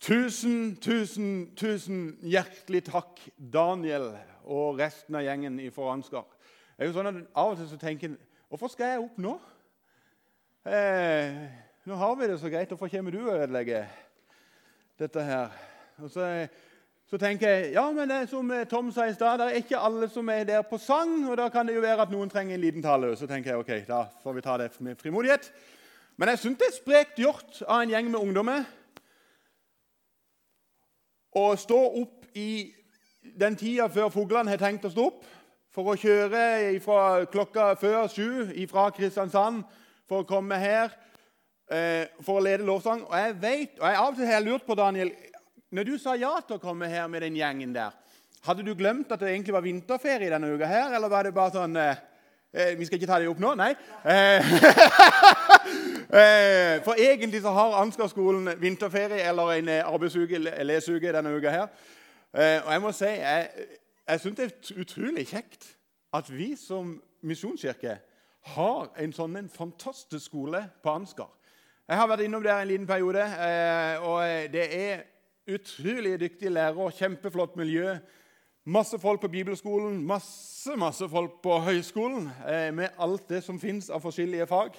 Tusen, tusen, tusen hjertelig takk, Daniel og resten av gjengen fra Ansgar. Det er jo sånn at Av og til så tenker en Hvorfor skal jeg opp nå? Eh, nå har vi det så greit. Hvorfor kommer du og ødelegger dette her? Og så, så, tenker jeg ja, men det, er som Tom sa i stad, det er ikke alle som er der på sang. Og da kan det jo være at noen trenger en liten tale. Så tenker jeg ok, da får vi ta det med frimodighet. Men jeg syns det er sprekt gjort av en gjeng med ungdommer å stå opp i den tida før fuglene har tenkt å stå opp, for å kjøre fra klokka før sju fra Kristiansand for å komme her eh, for å lede lovsang. Og jeg vet, og jeg av og til har lurt på, Daniel, når du sa ja til å komme her med den gjengen der, hadde du glemt at det egentlig var vinterferie denne uka her, eller var det bare sånn eh, eh Vi skal ikke ta det opp nå? Nei? Eh, for egentlig så har Ansgar-skolen vinterferie eller en eh, arbeidsuke, leseuke denne uka her. Eh, og jeg må si, jeg, jeg syns det er utrolig kjekt at vi som misjonskirke har en sånn en fantastisk skole på Ansgar. Jeg har vært innom der en liten periode, og det er utrolig dyktige lærere, kjempeflott miljø. Masse folk på bibelskolen, masse, masse folk på høyskolen med alt det som fins av forskjellige fag.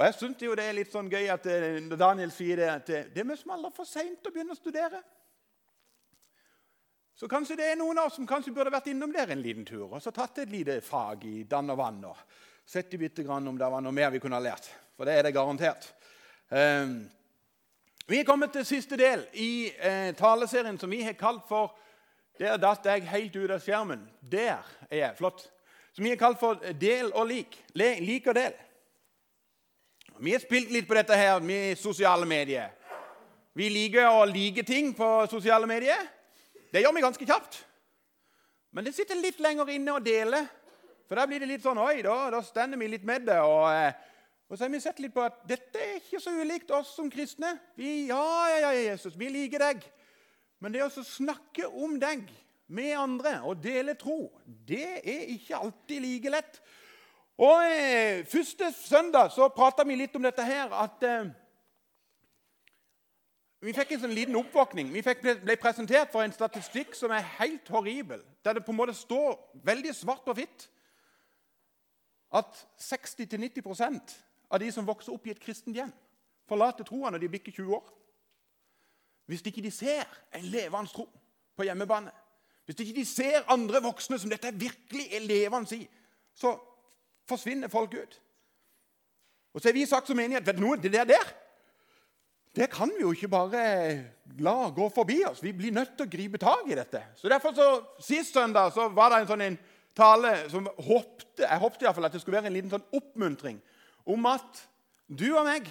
Og Jeg syns det er litt sånn gøy at eh, Daniel sier det at eh, det er som aldri for seint å begynne å studere. Så kanskje det er noen av oss som kanskje burde vært innom der en liten tur og så tatt et lite fag i dann og vann. og Sett bitte grann om det var noe mer vi kunne ha lært. For det er det garantert. Um, vi er kommet til siste del i eh, taleserien som vi har kalt for 'Der datt jeg helt ut av skjermen'. Der er jeg. Flott. Som vi har kalt for 'Del og lik'. Le, lik og del. Vi har spilt litt på dette her med sosiale medier. Vi liker å like ting på sosiale medier. Det gjør vi ganske kjapt. Men det sitter litt lenger inne å dele. For da blir det litt sånn Oi, da, da stender vi litt med det. Og, eh, og, så har vi sett litt på at dette er ikke så ulikt oss som kristne. Vi, ja, ja, ja, Jesus, vi liker deg. Men det å snakke om deg med andre og dele tro, det er ikke alltid like lett. Og eh, Første søndag så prata vi litt om dette her at eh, Vi fikk en sånn liten oppvåkning. Vi fikk, ble, ble, presentert for en statistikk som er helt horribel. Der det på en måte står veldig svart på hvitt at 60-90% av de som vokser opp i et kristent hjem, forlater troa når de bikker 20 år. Hvis ikke de ser en levende tro på hjemmebane, hvis ikke de ser andre voksne som dette virkelig er levende i, så forsvinner folk ut. Og så har vi sagt som menighet vet du noe, det der, der det kan vi jo ikke bare la gå forbi oss. Vi blir nødt til å gripe tak i dette. Så derfor så, Sist søndag så var det en sånn en tale som håpte, jeg håpte i hvert fall at det skulle være en liten sånn oppmuntring om at du og meg,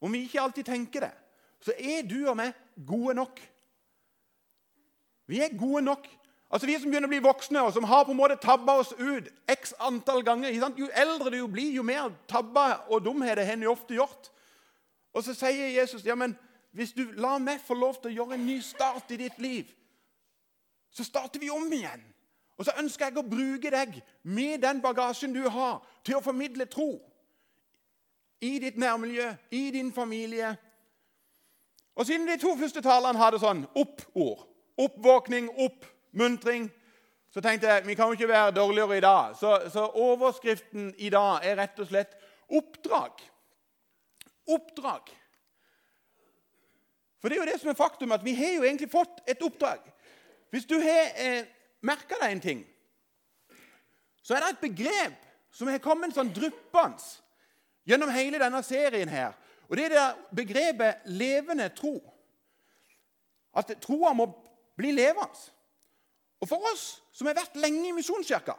om vi ikke alltid tenker det, så er du og meg gode nok. Vi er gode nok Altså Vi som begynner å bli voksne, og som har på en måte tabba oss ut x antall ganger Jo eldre du blir, jo mer tabba og dumheter har du ofte gjort. Og så sier Jesus ja, men hvis du lar meg få lov til å gjøre en ny start i ditt liv, så starter vi om igjen. Og så ønsker jeg å bruke deg med den bagasjen du har, til å formidle tro i ditt nærmiljø, i din familie. Og siden de to første talene hadde sånn opp-ord, oppvåkning, opp, muntring, så tenkte jeg vi kan jo ikke være dårligere i dag. Så, så overskriften i dag er rett og slett 'oppdrag'. Oppdrag. For det er jo det som er faktum, at vi har jo egentlig fått et oppdrag. Hvis du har eh, merka deg en ting, så er det et begrep som har kommet sånn dryppende gjennom hele denne serien her. Og det er det begrepet 'levende tro'. At troa må bli levende. Og for oss som har vært lenge i Misjonskirka,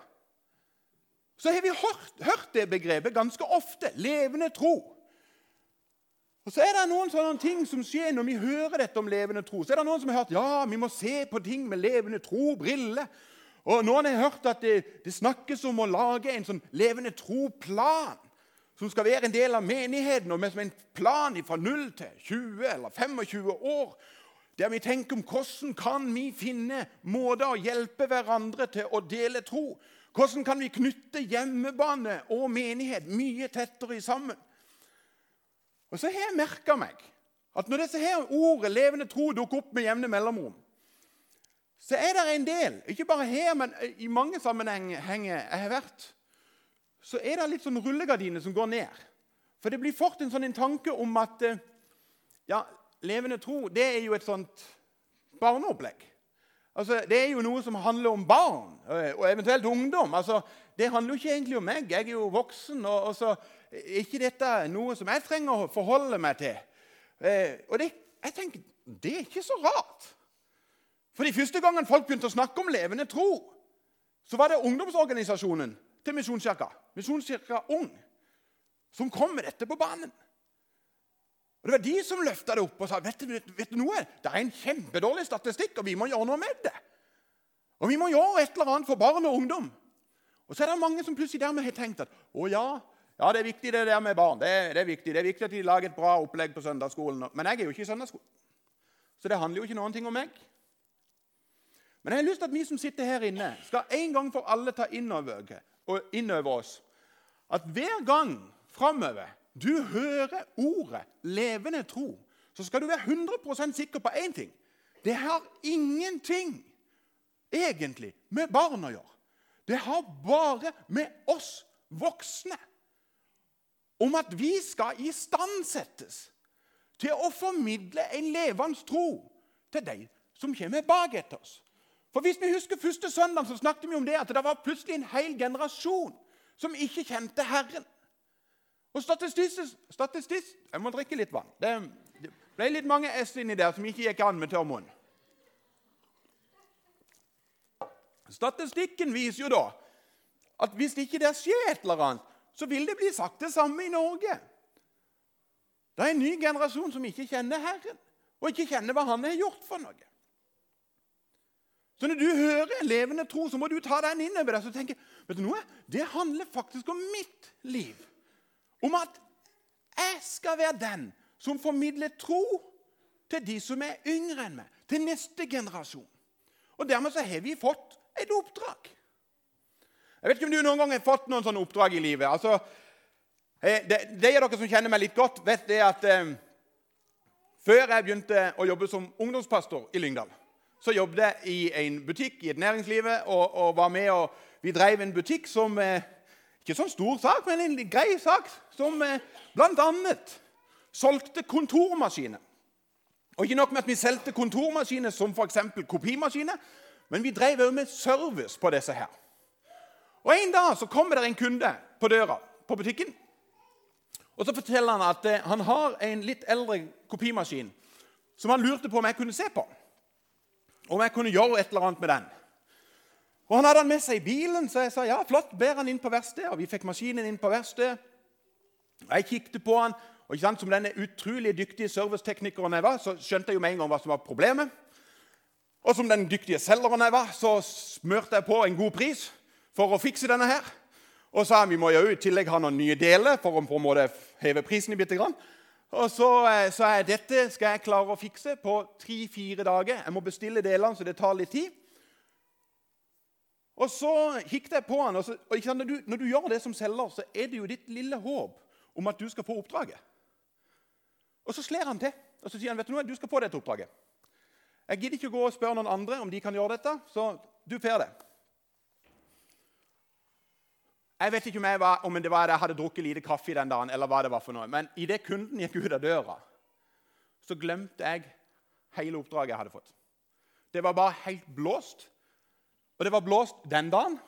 så har vi hørt, hørt, det begrepet ganske ofte. Levende tro. Og Så er det noen sånne ting som skjer når vi hører dette om levende tro. Så er det noen som har hørt ja, vi må se på ting med levende tro-briller. Og noen har hørt at det, det, snakkes om å lage en sånn levende tro-plan. Som skal være en del av menigheten, og med som en plan fra 0 til 20 eller 25 år der vi tenker om hvordan kan vi finne måter å hjelpe hverandre til å dele tro. Hvordan kan vi knytte hjemmebane og menighet mye tettere sammen? Og så har jeg merka meg at når disse her ordet, levende tro, dukker opp med jevne mellomrom, så er det en del, ikke bare her, men i mange sammenhenger jeg har vært, så er det litt sånn rullegardiner som går ned. For det blir fort en sånn en tanke om at eh, ja, levende tro det er jo et sånt barneopplegg. Altså, Det er jo noe som handler om barn eh, og eventuelt ungdom. Altså, Det handler jo ikke egentlig om meg. Jeg er jo voksen. og, og så er ikke dette noe som jeg trenger å forholde meg til. Eh, og det, jeg tenker, det er ikke så rart. For de første gangen folk begynte å snakke om levende tro, så var det ungdomsorganisasjonen til Misjonskirka, Misjonskirka Ung, som kom med dette på banen. Og Det var de som løfta det opp og sa vet du, vet du noe? det er en kjempedårlig statistikk, og vi må gjøre noe med det. Og vi må gjøre et eller annet for barn og ungdom. Og så er det mange som plutselig dermed har tenkt at å ja, ja, det er viktig det der med barn. Det er, det er viktig Det er viktig at de lager et bra opplegg på søndagsskolen. Men jeg er jo ikke i søndagsskolen. Så det handler jo ikke noen ting om meg. Men jeg har lyst til at vi som sitter her inne, skal en gang for alle ta innover, innover oss at hver gang framover du hører ordet 'levende tro', så skal du være 100% sikker på én ting. Det har ingenting egentlig med barn å gjøre. Det har bare med oss voksne om at vi skal istandsettes til å formidle en levende tro til de som kommer bak etter oss. For Hvis vi husker første søndag, så snakket vi om det at det var plutselig en hel generasjon som ikke kjente Herren. Og statistisk, Jeg må drikke litt vann. Det, ble litt mange S inni der som ikke gikk an med tørr munn. Statistikken viser jo da at hvis ikke det skjer et eller annet, så vil det bli sagt det samme i Norge. Det er en ny generasjon som ikke kjenner Herren, og ikke kjenner hva Han har gjort for noe. Så når du hører en levende tro, så må du ta den inn over deg og tenke vet du noe? Det handler faktisk om mitt liv. Om at jeg skal være den som formidler tro til de som er yngre enn meg, til neste generasjon. Og Dermed så har vi fått et oppdrag. Jeg vet ikke om du noen gang har fått noen sånne oppdrag i livet. Altså, det er de dere som kjenner meg litt godt, vet det at eh, før jeg begynte å jobbe som ungdomspastor i Lyngdal, så jobbet jeg i en butikk i et næringslivet og, og var med og Vi drev en butikk som eh, Ikke sånn stor sak, men en grei sak. Som eh, bl.a. solgte kontormaskiner. Og ikke nok med at vi solgte kontormaskiner som f.eks. kopimaskiner, men vi drev òg med service på disse her. Og En dag så kommer det en kunde på døra på butikken. Og Så forteller han at eh, han har en litt eldre kopimaskin som han lurte på om jeg kunne se på om jeg kunne gjøre et eller annet med den. Og Han hadde han med seg i bilen, så jeg sa ja, flott, ber han inn på verkstedet. Vi fikk maskinen inn på verkstedet. Jeg kikket på han, og ikke sant, Som denne utrolig dyktige serviceteknikeren jeg var, så skjønte jeg jo med en gang hva som var problemet. Og som den dyktige selgeren jeg var, så smørte jeg på en god pris for å fikse denne her. Og sa vi må jo i tillegg ha noen nye deler for å på en måte heve prisen bitte grann. Og så eh, sa jeg dette skal jeg klare å fikse på tre-fire dager. Jeg må bestille delene, så det tar litt tid. Og så gikk jeg på han, og, så, og når, du, når, du, gjør det som selger, så er det jo ditt lille håp om at du skal få oppdraget. Og så slår han til og så sier han, vet du noe, du skal få dette oppdraget. Jeg gidder ikke å gå og spørre noen andre om de kan gjøre dette, så du får det. Jeg vet ikke om, var, om det var jeg hadde drukket lite kaffe den dagen, eller hva det var for noe, men idet kunden gikk ut av døra, så glemte jeg hele oppdraget jeg hadde fått. Det var bare helt blåst. Og det var blåst den dagen.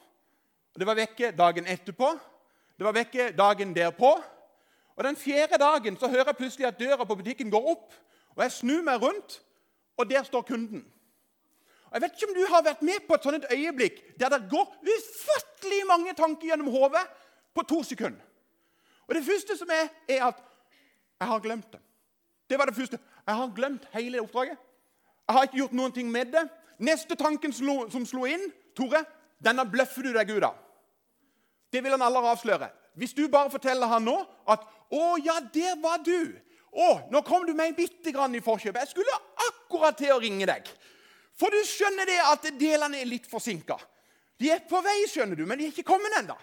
Og det var vekke dagen etterpå. Det var vekke dagen derpå. Og Den fjerde dagen så hører jeg plutselig at døra på butikken går opp. og Jeg snur meg rundt, og der står kunden. Og Jeg vet ikke om du har vært med på et sånt øyeblikk der det går ufattelig mange tanker gjennom hodet på to sekunder. Og Det første som er, er at jeg har glemt det. Det var det første. Jeg har glemt hele oppdraget. Jeg har ikke gjort noen ting med det. Neste tanken som slo inn, Tore, denne bløffer du deg ut av. Det vil han aldri avsløre. Hvis du bare forteller han nå at 'Å ja, der var du'. 'Å, nå kom du meg bitte grann i forkjøpet.' 'Jeg skulle akkurat til å ringe deg.' For du skjønner det at delene er litt forsinka. De er på vei, skjønner du, men de er ikke kommet ennå.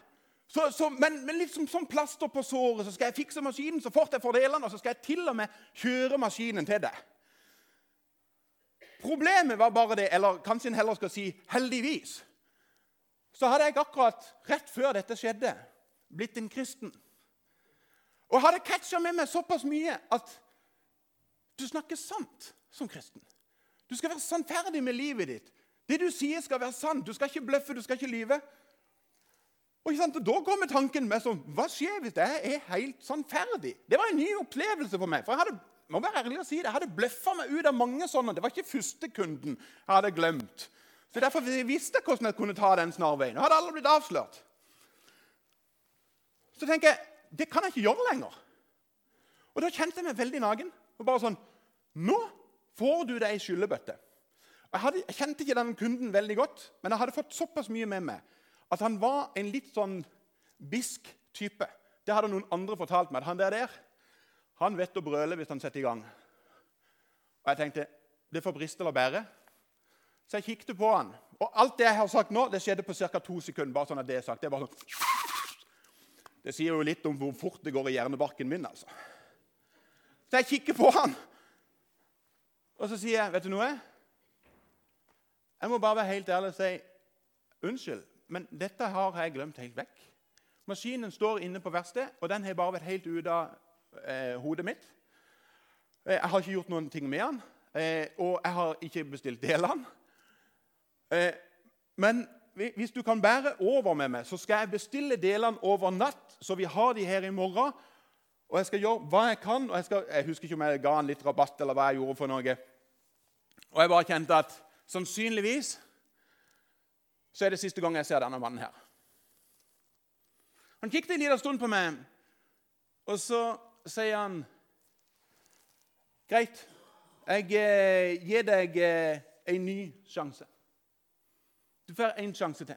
Men, men liksom som plaster på såret så skal jeg fikse maskinen så fort jeg får delene, og så skal jeg til og med kjøre maskinen til deg. Problemet var bare det, eller kanskje en heller skal si heldigvis, så hadde jeg akkurat rett før dette skjedde, blitt en kristen. Og hadde catcha med meg såpass mye at du snakker sant som kristen. Du skal være sannferdig med livet ditt. Det du sier, skal være sant. Du skal ikke bløffe, du skal ikke lyve. Og Da kommer tanken med sånn Hva skjer hvis jeg er helt sannferdig? Det var en ny opplevelse for meg. for jeg hadde må være ærlig å si det, jeg hadde bløffa meg ut av mange sånne. Det var ikke første kunden jeg hadde glemt. Så Derfor visste jeg hvordan jeg kunne ta den snarveien. Og hadde alle blitt avslørt. Så tenker jeg det kan jeg ikke gjøre lenger. Og Da kjente jeg meg veldig naken. Og bare sånn Nå får du deg ei skyllebøtte. Jeg, hadde, jeg kjente ikke den kunden veldig godt, men jeg hadde fått såpass mye med meg at han var en litt sånn bisk type. Det hadde noen andre fortalt meg. Han der, der han vet å brøle hvis han setter i gang. Og jeg tenkte det får briste eller bære. Så jeg kikket på han. Og alt det jeg har sagt nå, det skjedde på ca. to sekunder. bare sånn at Det er sagt. Det er bare sånn. Det sier jo litt om hvor fort det går i hjernebarken min. altså. Så jeg kikker på han, og så sier jeg, 'Vet du noe?' Jeg må bare være helt ærlig og si unnskyld, men dette har jeg glemt helt vekk. Maskinen står inne på verkstedet, og den har bare vært helt ute av eh, hodet mitt. Eh, jeg har ikke gjort noen ting med den, eh, og jeg har ikke bestilt delene. Eh, men hvis du kan bære over med meg, så skal jeg bestille delene over natt, så vi har de her i morgen. Og jeg skal gjøre hva jeg kan. og Jeg, skal, jeg husker ikke om jeg ga han litt rabatt, eller hva jeg gjorde for noe. Og jeg bare kjente at sannsynligvis så er det siste gang jeg ser denne mannen her. Han kikket en liten stund på meg, og så sier han Greit, jeg eh, gir deg eh, en ny sjanse. Du får en sjanse til.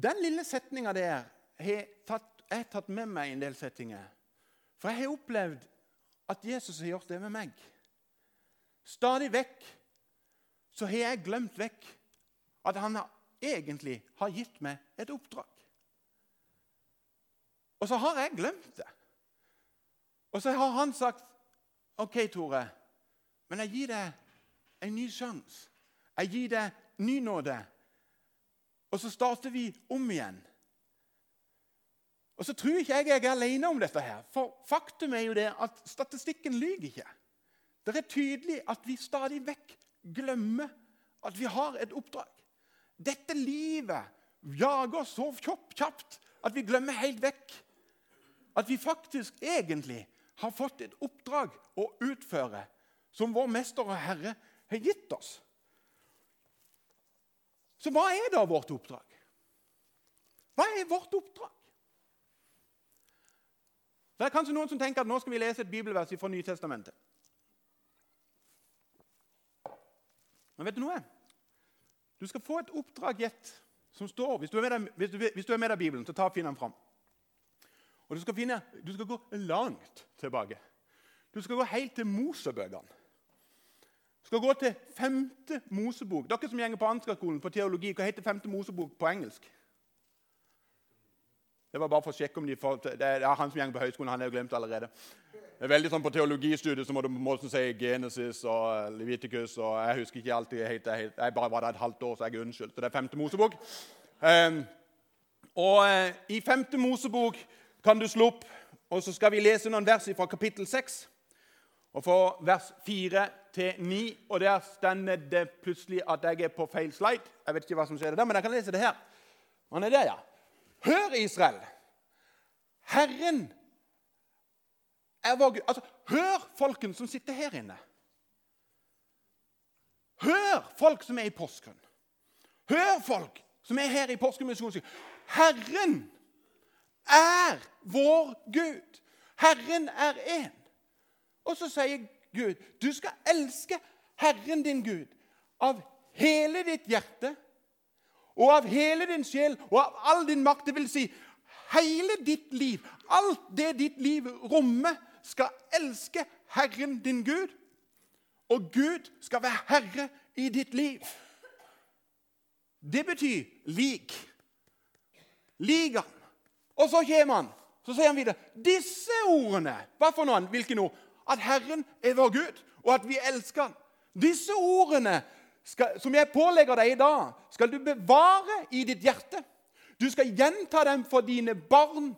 Den lille setninga der har jeg tatt med meg i en del settinger. For jeg har opplevd at Jesus har gjort det med meg. Stadig vekk så har jeg glemt vekk at han egentlig har gitt meg et oppdrag. Og så har jeg glemt det. Og så har han sagt, 'OK, Tore, men jeg gir deg en ny sjanse. Jeg gir deg ny nåde.' Og så starter vi om igjen. Og så tror ikke jeg jeg er alene om dette. her, For faktum er jo det at statistikken lyver ikke. Det er tydelig at vi stadig vekk glemmer at vi har et oppdrag. Dette livet jager oss så kjapt at vi glemmer helt vekk at vi faktisk egentlig har fått et oppdrag å utføre som vår mester og herre har gitt oss. Så hva er da vårt oppdrag? Hva er vårt oppdrag? Det er kanskje noen som tenker at nå skal vi lese et bibelvers fra Nytestamentet. Men vet du noe? Du skal få et oppdrag gitt som står Hvis du er med deg, hvis du, hvis du er med deg Bibelen, så ta og finn den fram. Og du skal, finne, du skal gå langt tilbake. Du skal gå helt til Mosebøkene. Skal gå til femte Mosebok. Dere som gjenger på Ansgarskolen på teologi, hva heter femte Mosebok på engelsk? Det var bare for å sjekke om de får, det er Han som gjenger på høyskolen, han er jo glemt allerede. Det er veldig sånn På teologistudiet så må du på si Genesis og Leviticus. og Jeg husker ikke alltid helt, jeg, jeg bare var der et halvt år, så jeg er unnskyldt. Så det er femte Mosebok. Um, og uh, I femte Mosebok kan du slå opp, og så skal vi lese noen vers fra kapittel 6. Og fra vers 4 til 9. Og der stender det plutselig at jeg er på feil slide. Jeg vet ikke hva som skjer der, men jeg kan lese det her. Han er der, ja. Hør, Israel! Herren er vår Gud. Altså, hør folken som sitter her inne. Hør folk som er i Porsgrunn. Hør folk som er her i Porsgrunn. Herren er vår Gud. Herren er én. Og så sier Gud, du skal elske Herren din Gud av hele ditt hjerte og av hele din sjel og av all din makt. Det vil si hele ditt liv, alt det ditt liv rommer, skal elske Herren din Gud. Og Gud skal være herre i ditt liv. det betyr lik. Lik. Og så kommer han. Så sier han videre disse ordene Hva for noen? Hvilke ord? At Herren er vår Gud, og at vi elsker han. Disse ordene skal, som jeg pålegger deg i dag, skal du bevare i ditt hjerte. Du skal gjenta dem for dine barn.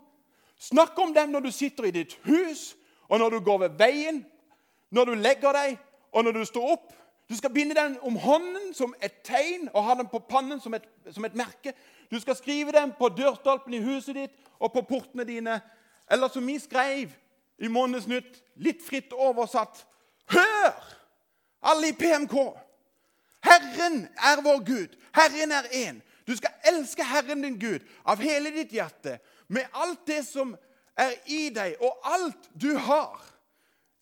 Snakk om dem når du sitter i ditt hus, og når du går ved veien, når du legger deg, og når du står opp. Du skal binde dem om hånden som et tegn og ha dem på pannen som et, som et merke. Du skal skrive dem på dørstolpen i huset ditt og på portene dine. Eller som vi skrev i Månedsnytt, litt fritt oversatt Hør, alle i PMK! Herren er vår Gud. Herren er én. Du skal elske Herren din Gud av hele ditt hjerte, med alt det som er i deg, og alt du har.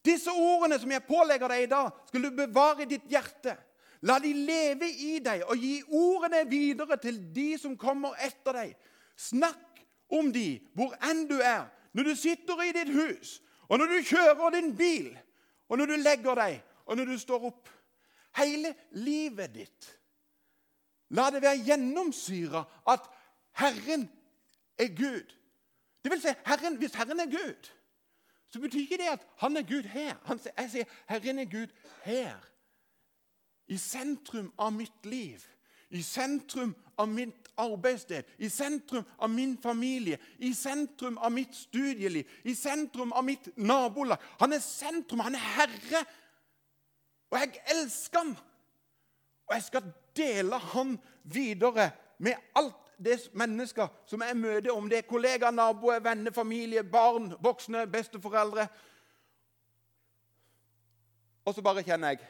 Disse ordene som jeg pålegger deg i dag, skal du bevare i ditt hjerte. La de leve i deg, og gi ordene videre til de som kommer etter deg. Snakk om de hvor enn du er, når du sitter i ditt hus, og når du kjører din bil, og når du legger deg, og når du står opp. Hele livet ditt. La det være gjennomsyra at Herren er Gud. Det vil si, Herren, hvis Herren er Gud så betyr ikke det at han er Gud her. Han, jeg sier Herren er Gud her. I sentrum av mitt liv. I sentrum av mitt arbeidssted, i sentrum av min familie, i sentrum av mitt studieliv, i sentrum av mitt nabolag. Han er sentrum, han er herre. Og jeg elsker han. Og jeg skal dele han videre med alt det mennesker som jeg møter, om det er kollegaer, naboer, venner, familie, barn, voksne, besteforeldre Og så bare kjenner jeg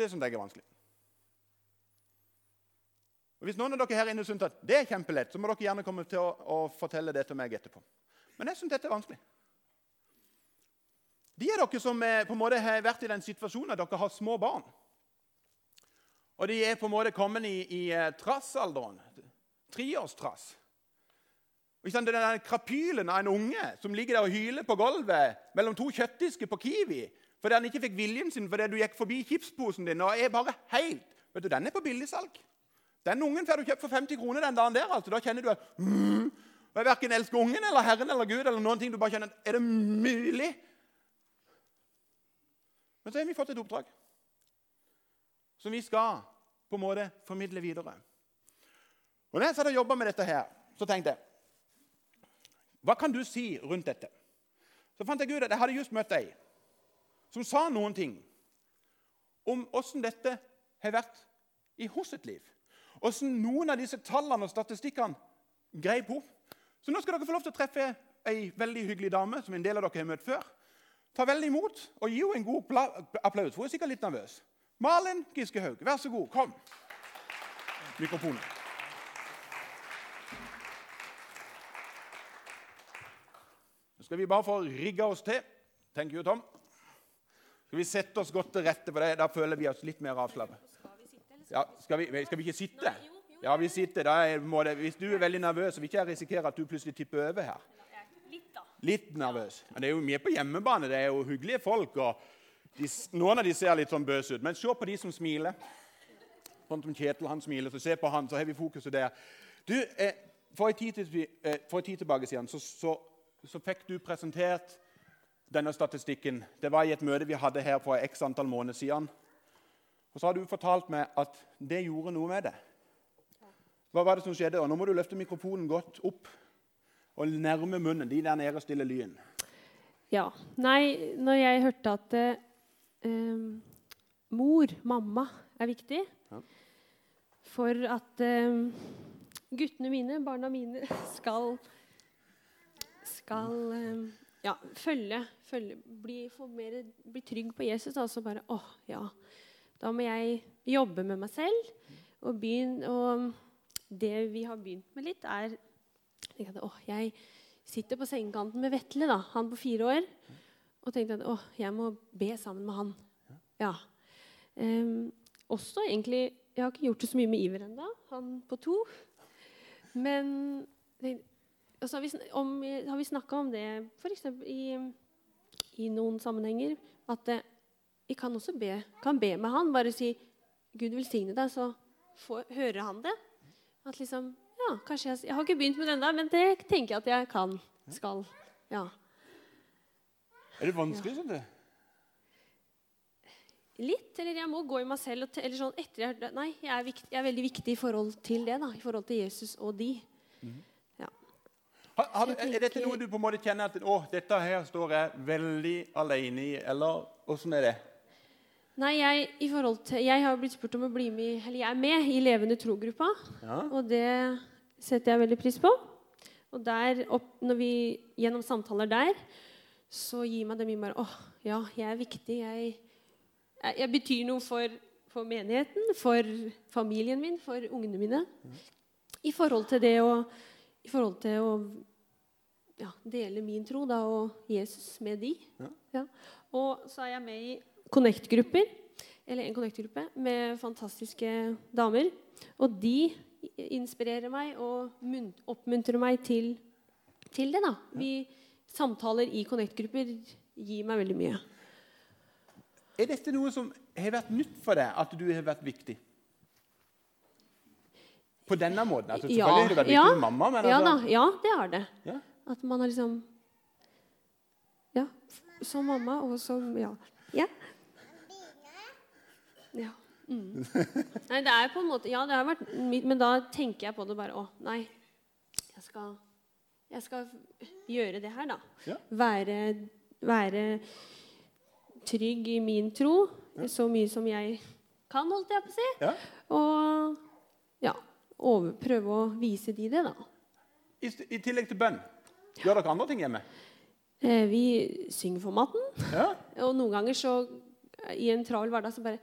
det som deg er vanskelig. Og Hvis noen av dere her inne syns at det er kjempelett, så må dere gjerne komme til å, å fortelle det til meg etterpå. Men jeg syns dette er vanskelig. De av dere som er, på en måte har vært i den situasjonen at dere har små barn, og de er på en måte kommet i, i uh, trassalderen. Treårstrass. Den der krapylen av en unge som ligger der og hyler på gulvet mellom to kjøttdisker på Kiwi fordi han ikke fikk viljen sin fordi du gikk forbi chipsposen din og er bare helt Vet du, Den er på billigsalg. Den ungen får du kjøpt for 50 kroner den dagen der. altså. Da kjenner du at mm, Jeg verken elsker ungen eller Herren eller Gud. eller noen ting. Du bare kjenner at Er det mulig? Men så har vi fått et oppdrag som vi skal på en måte formidle videre. Og når jeg satt og jobba med dette, her, så tenkte jeg Hva kan du si rundt dette? Så fant jeg ut at jeg hadde just møtt ei som sa noen ting om åssen dette har vært i sitt liv. Åssen noen av disse tallene og statistikkene greip henne. Så nå skal dere få lov til å treffe ei veldig hyggelig dame som en del av dere har møtt før. Ta veldig imot og gi henne en god applaus. Hun er sikkert litt nervøs. Malin Giskehaug, vær så god, kom. Mikrofonen. Nå skal vi bare få rigga oss til. tenker jo Tom. Skal vi sette oss godt til rette, for det? da føler vi oss litt mer avslappet. Ja, skal, vi, skal vi ikke sitte? Ja, vi sitter. Det, hvis du er veldig nervøs, så vil ikke jeg risikere at du plutselig tipper over her. Litt nervøs. Men det er jo mye på hjemmebane. Det er jo hyggelige folk. og de, noen av de ser litt sånn bøse ut, men se på de som smiler. Sånn som Kjetil han smiler, så se på han, så har vi fokuset der. Du, eh, For en tid, eh, tid tilbake siden så, så, så, fikk du presentert denne statistikken. Det var i et møte vi hadde her for x antall måneder siden. Og Så har du fortalt meg at det gjorde noe med det. Hva var det som skjedde? Og Nå må du løfte mikrofonen godt opp og nærme munnen. De der nede stiller lyn. Ja. Nei, når jeg hørte at eh, eh, mor, mamma, er viktig. Ja. For at eh, guttene mine, barna mine, skal, skal eh, ja, følge, følge bli, mer, bli, trygg på Jesus. Altså bare Å, ja. Da må jeg jobbe med meg selv. Og, begynne, og det vi har begynt med litt, er at, å, jeg sitter på sengekanten med Vetle, da, han på fire år, og tenkte at å, jeg må be sammen med han. Ja. Um, også egentlig Jeg har ikke gjort det så mye med Iver ennå, han på to. Men og så har vi, om, vi snakka om det f.eks. I, i noen sammenhenger. At det, vi kan også be, kan be med han. Bare si 'Gud velsigne deg', så får, hører han det. At liksom Ja, kanskje jeg Jeg har ikke begynt med det ennå, men det tenker jeg at jeg kan. Skal. Ja. Er det vanskelig, sånn det? Litt. Eller jeg må gå i meg selv. Eller sånn etter jeg, Nei, jeg er, viktig, jeg er veldig viktig i forhold til det. da, I forhold til Jesus og de. Ja. Har, har, er dette noe du på en måte kjenner at å, dette her står jeg veldig alene i, eller åssen er det? Nei, jeg, i til, jeg har blitt spurt om å bli med, eller jeg er med i Levende tro-gruppa. Ja. Og det setter jeg veldig pris på. Og der, opp, når vi, gjennom samtaler der, så gir meg det mye mer åh, ja, jeg er viktig. Jeg, jeg, jeg betyr noe for, for menigheten, for familien min, for ungene mine. I forhold til det å, i forhold til å ja, dele min tro da, og Jesus med de. Ja. Ja. Og så er jeg med i Connect-grupper, eller en Connect-gruppe, med fantastiske damer. Og de inspirerer meg og oppmuntrer meg til, til det. da. Vi Samtaler i Connect-grupper gir meg veldig mye. Er dette noe som har vært nytt for deg, at du har vært viktig? På denne måten? Altså, ja, har du vært viktig ja, med mamma, men ja, altså, da, ja, det har det. Ja. At man har liksom Ja. Som mamma og som Ja. ja. Ja. Mm. Nei, det er på en måte Ja, det har vært men da tenker jeg på det bare Å, nei. Jeg skal, jeg skal gjøre det her, da. Ja. Være, være trygg i min tro så mye som jeg kan, holdt jeg på å si. Ja. Og ja, over, prøve å vise de det, da. I, I tillegg til bønn, gjør dere andre ting hjemme? Eh, vi synger for maten. Ja. Og noen ganger så i en travel hverdag så bare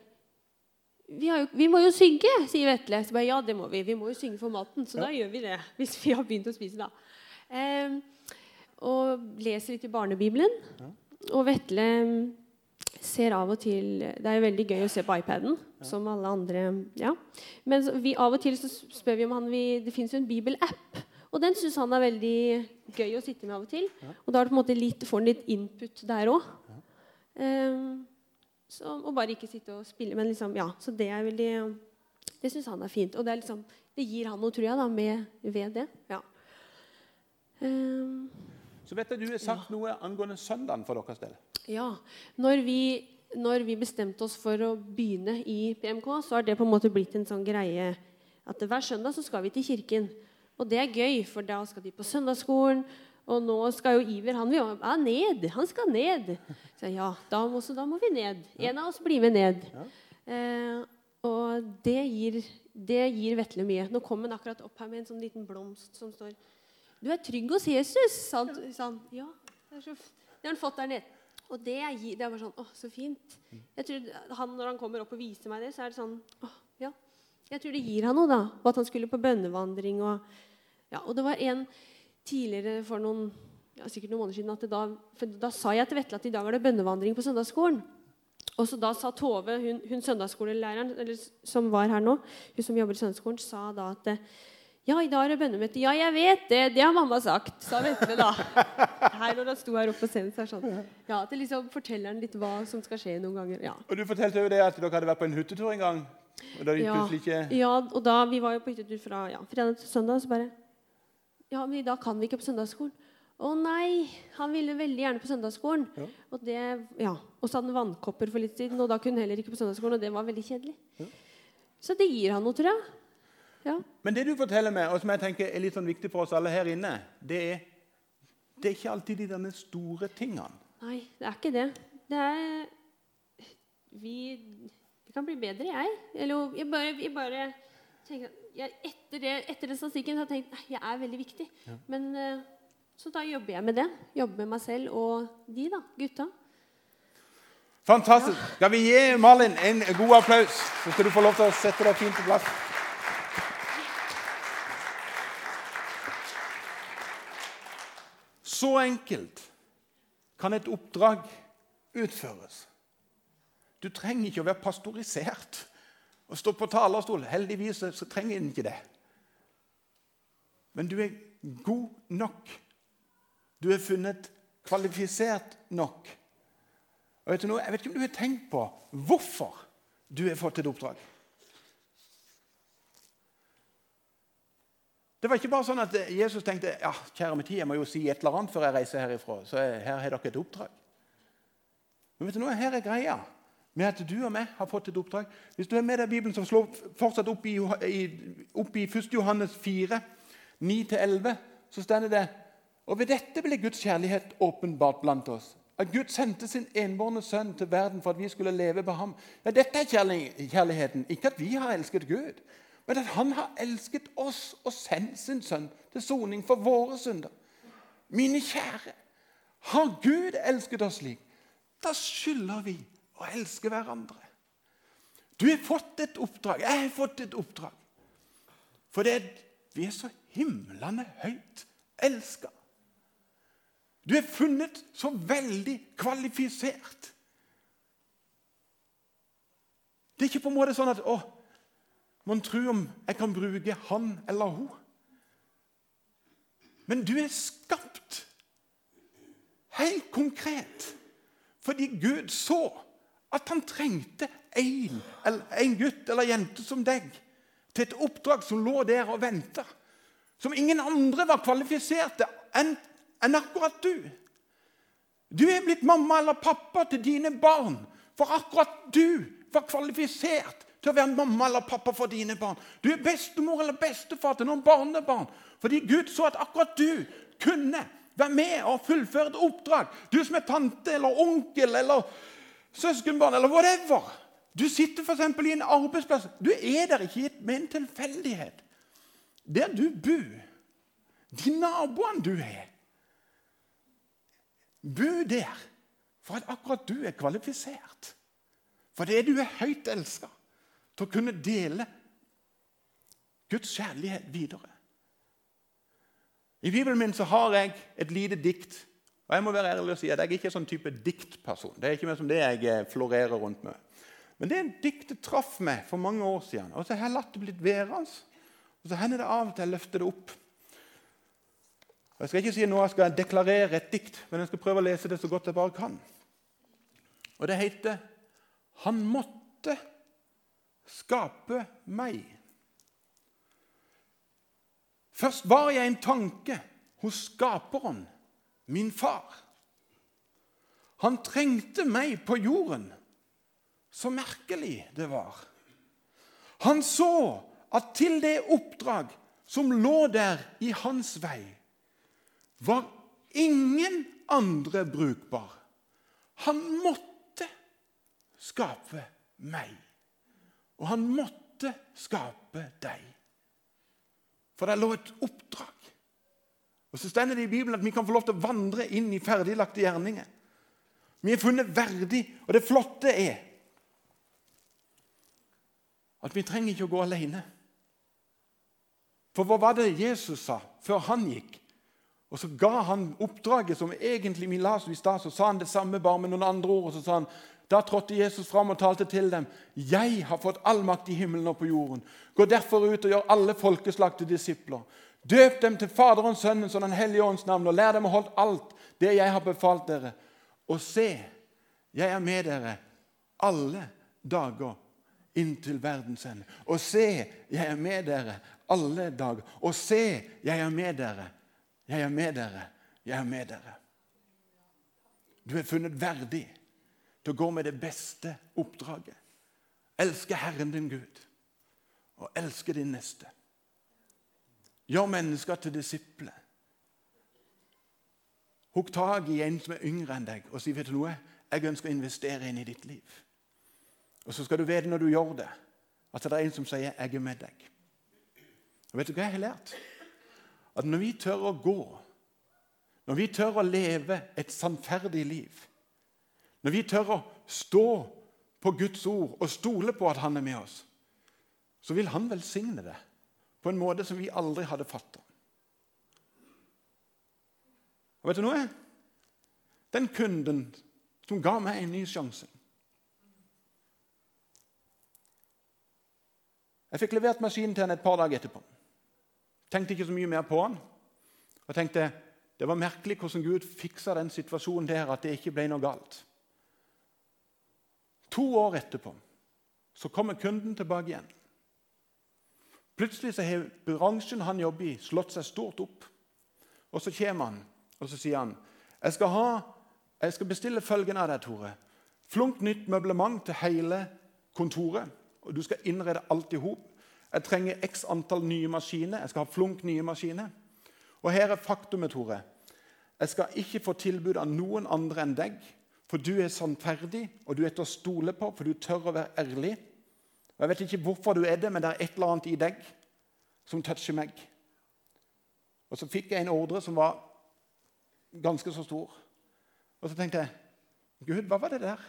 vi, har jo, vi må jo synge, sier Vetle. Så bare, ja, det må vi. Vi må jo synge for maten. Så da gjør vi det. Hvis vi har begynt å spise, da. Eh, og leser litt i barnebibelen. Og Vetle mm, ser av og til Det er jo veldig gøy å se på iPaden, som alle andre. ja. Men vi, av og til så spør vi om han vil Det fins jo en bibelapp. Og den syns han er veldig gøy å sitte med av og til. Og da får han litt input der òg. Og bare ikke sitte og spille. Men liksom, ja, så det er veldig Det syns han er fint. Og det, er liksom, det gir han noe, tror jeg, da, med, ved det. Ja. Um, Så vet jeg du har sagt noe angående søndagen for deres del. Ja. Når vi, når vi bestemte oss for å begynne i PMK, så har det på en måte blitt en sånn greie at hver søndag så skal vi til kirken. Og det er gøy, for da skal de på søndagsskolen. Og nå skal jo Iver han vil jo ja, ned. Han skal ned. Så jeg, ja, da må, så da må vi ned. En av oss blir med ned. Eh, og det gir, det gir Vetle mye. Nå kom han akkurat opp her med en sånn liten blomst som står 'Du er trygg hos Jesus', sa han. Han. Ja, det, er så, det har han fått der nede. Og det, gir, det er bare sånn Å, så fint. Jeg tror han, Når han kommer opp og viser meg det, så er det sånn Å, ja. Jeg tror det gir han noe, da. Og at han skulle på bønnevandring. Og, ja, og det var en tidligere for noen ja, sikkert noen måneder siden at da, da sa jeg til Vetle at i dag er det bønnevandring på søndagsskolen. Og så da sa Tove, hun, hun søndagsskolelæreren eller, som var her nå, hun som jobber i søndagsskolen, sa da at ja, i dag er det bønnemøte. Ja, jeg vet det. Det har mamma sagt, sa Vetle da. Her når han sto her oppe på scenen, så det sånn. Ja, at det liksom forteller han litt hva som skal skje noen ganger. Ja. Og du fortalte jo det at dere hadde vært på en hyttetur en gang. Og da Ja, plutselig ikke ja, og da vi var jo på hyttetur fra ja, fredag til søndag, så bare Ja, men i dag kan vi ikke på søndagsskolen. Å nei! Han ville veldig gjerne på søndagsskolen. Ja. Og det, ja, og så hadde han vannkopper for litt siden, og da kunne han heller ikke på søndagsskolen. Og det var veldig kjedelig. Så det gir han noe, tror jeg. Ja. Men det du forteller meg, og som jeg tenker er litt sånn viktig for oss alle her inne, det er det er ikke alltid de denne store tingene. Nei, det er ikke det. Det er Vi Det kan bli bedre, jeg. Eller jeg bare, jeg bare tenker jeg, Etter, det, etter den statistikken har jeg tenkt nei, jeg er veldig viktig. Men eh, Så da jobber jeg med det. Jobber med meg selv og de, da. Gutta. Fantastisk. Skal vi gi Malin en god applaus, så skal du få lov til å sette deg fint på plass. Så enkelt kan et oppdrag utføres. Du trenger ikke å være pastorisert og stå på talerstol. Heldigvis så trenger en ikke det. Men du er god nok. Du er funnet kvalifisert nok. Og vet du noe? Jeg vet ikke om du har tenkt på hvorfor du har fått et oppdrag. Det var ikke bare sånn at Jesus tenkte ja, kjære min tid, jeg må jo si et eller annet før jeg reiser herifra. så her har dere et oppdrag. Men vet du noe, her er greia med at du og meg har fått et oppdrag. Hvis du er med deg Bibelen, som slår fortsatt opp i, opp i 1. Johannes 4, 9-11, så står det Og ved dette ble Guds kjærlighet åpenbart blant oss. At Gud sendte sin enbårne sønn til verden for at vi skulle leve på ham. Ja, Dette er kjærligheten. Ikke at vi har elsket Gud, men at han har elsket oss og sendt sin sønn til soning for våre synder. Mine kjære, har Gud elsket oss slik, da skylder vi å elske hverandre. Du har fått et oppdrag. Jeg har fått et oppdrag. For det, vi er så himlende høyt elska. Du er funnet så veldig kvalifisert. Det er ikke på en måte sånn at å, man tror om jeg kan bruke han eller hun. Men du er skapt helt konkret fordi Gud så at han trengte en, en gutt eller jente som deg til et oppdrag som lå der og venta. Som ingen andre var kvalifiserte enn en akkurat du. Du er blitt mamma eller pappa til dine barn, for akkurat du var kvalifisert til å være mamma eller pappa for dine barn. Du er bestemor eller bestefar til noen barnebarn fordi Gud så at akkurat du kunne være med og fullføre et oppdrag. Du som er tante eller onkel eller søskenbarn eller whatever. Du sitter f.eks. i en arbeidsplass. Du er der ikke med en tilfeldighet. Der du bor, de naboene du har Bo der for at akkurat du er kvalifisert. For det du er høyt elska til å kunne dele Guds kjærlighet videre. I Bibelen min så har jeg et lite dikt og Jeg må være ærlig og si at jeg er ikke sånn type diktperson. Det er ikke mer som det jeg eh, florerer rundt med. Men det er en dikt jeg traff meg for mange år siden. Og så har jeg latt det blitt værende. Og så hender det av og til jeg løfter det opp. Og Jeg skal ikke si nå jeg skal deklarere et dikt, men jeg skal prøve å lese det så godt jeg bare kan. Og det heter 'Han måtte skape meg'. Først var jeg en tanke hos Skaperen min far. Han trengte meg på jorden. Så merkelig det var. Han så at til det oppdrag som lå der i hans vei, var ingen andre brukbar. Han måtte skape meg. Og han måtte skape deg. For det lå et oppdrag. Og Så stender det i Bibelen at vi kan få lov til å vandre inn i ferdiglagte gjerninger. Vi er funnet verdig, og det flotte er at vi trenger ikke å gå alene. For hva var det Jesus sa før han gikk? Og Så ga han oppdraget som egentlig vi las i stad. Så sa han det samme, bare med noen andre ord. og så sa han, Da trådte Jesus fram og talte til dem. 'Jeg har fått all makt i himmelen og på jorden.' 'Gå derfor ut og gjør alle folkeslag til disipler.' Døp dem til Faderens, Sønnens og Den hellige ånds navn, og lær dem å holde alt det jeg har befalt dere. Og se, jeg er med dere alle dager inntil verdens ende. Og se, jeg er med dere alle dager. Og se, jeg er med dere. Jeg er med dere. Jeg er med dere. Du er funnet verdig til å gå med det beste oppdraget. Elske Herren din Gud og elske din neste. Gjør mennesker til disipler. Hugg tak i en som er yngre enn deg, og si vet du noe, jeg ønsker å investere inn i ditt liv. Og Så skal du vite når du gjør det, at det er en som sier 'jeg er med deg'. Og Vet du hva jeg har lært? At når vi tør å gå, når vi tør å leve et sannferdig liv, når vi tør å stå på Guds ord og stole på at Han er med oss, så vil Han velsigne det på en måte som vi aldri hadde fatta. Og vet du noe? Den kunden som ga meg en ny sjanse Jeg fikk levert maskinen til henne et par dager etterpå. Tenkte ikke så mye mer på den. Og tenkte det var merkelig hvordan Gud fiksa den situasjonen der at det ikke ble noe galt. To år etterpå så kommer kunden tilbake igjen. Plutselig så har bransjen han jobber i, slått seg stort opp. Og Så kommer han og så sier han, jeg skal, ha, jeg skal bestille følgende av deg, Tore. Flunk nytt møblement til hele kontoret. og Du skal innrede alt i hop. Jeg trenger x antall nye maskiner. Jeg skal ha flunk nye maskiner. Og her er faktumet, Tore. Jeg skal ikke få tilbud av noen andre enn deg, for du er sannferdig, og du er til å stole på, for du tør å være ærlig. Og Jeg vet ikke hvorfor du er det, men det er et eller annet i deg som toucher meg. Og Så fikk jeg en ordre som var ganske så stor. Og så tenkte jeg Gud, hva var det der?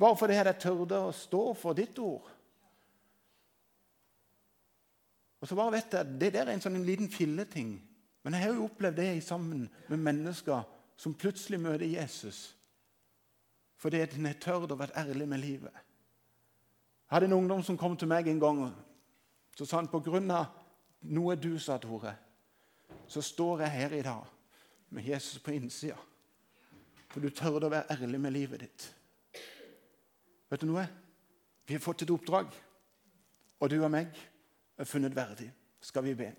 Bare fordi jeg tørde å stå for ditt ord. Og så bare vet jeg, Det der er en sånn en liten filleting. Men jeg har jo opplevd det sammen med mennesker som plutselig møter Jesus fordi en har tørt å være ærlig med livet. Jeg hadde en ungdom som kom til meg en gang. Så sa han på grunn av noe du sa, Tore, så står jeg her i dag med Jesus på innsida. For du tør å være ærlig med livet ditt. Vet du noe? Vi har fått et oppdrag, og du og meg er funnet verdig. Skal vi be.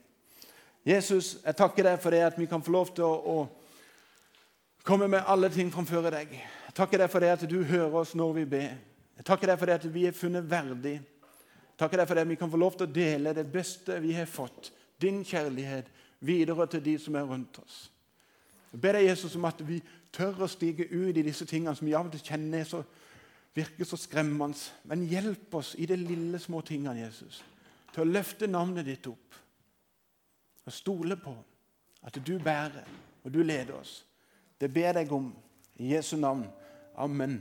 Jesus, jeg takker deg for det at vi kan få lov til å, å komme med alle ting framfor deg. Jeg takker deg for det at du hører oss når vi ber. Jeg takker deg for det at vi er funnet verdig. Jeg takker deg for det at vi kan få lov til å dele det beste vi har fått, din kjærlighet, videre til de som er rundt oss. Jeg ber deg, Jesus, om at vi tør å stige ut i disse tingene som vi av og til kjenner så, virker så skremmende. Men hjelp oss i de lille, små tingene, Jesus, til å løfte navnet ditt opp. Og stole på at du bærer, og du leder oss. Det ber jeg om i Jesu navn. Amen.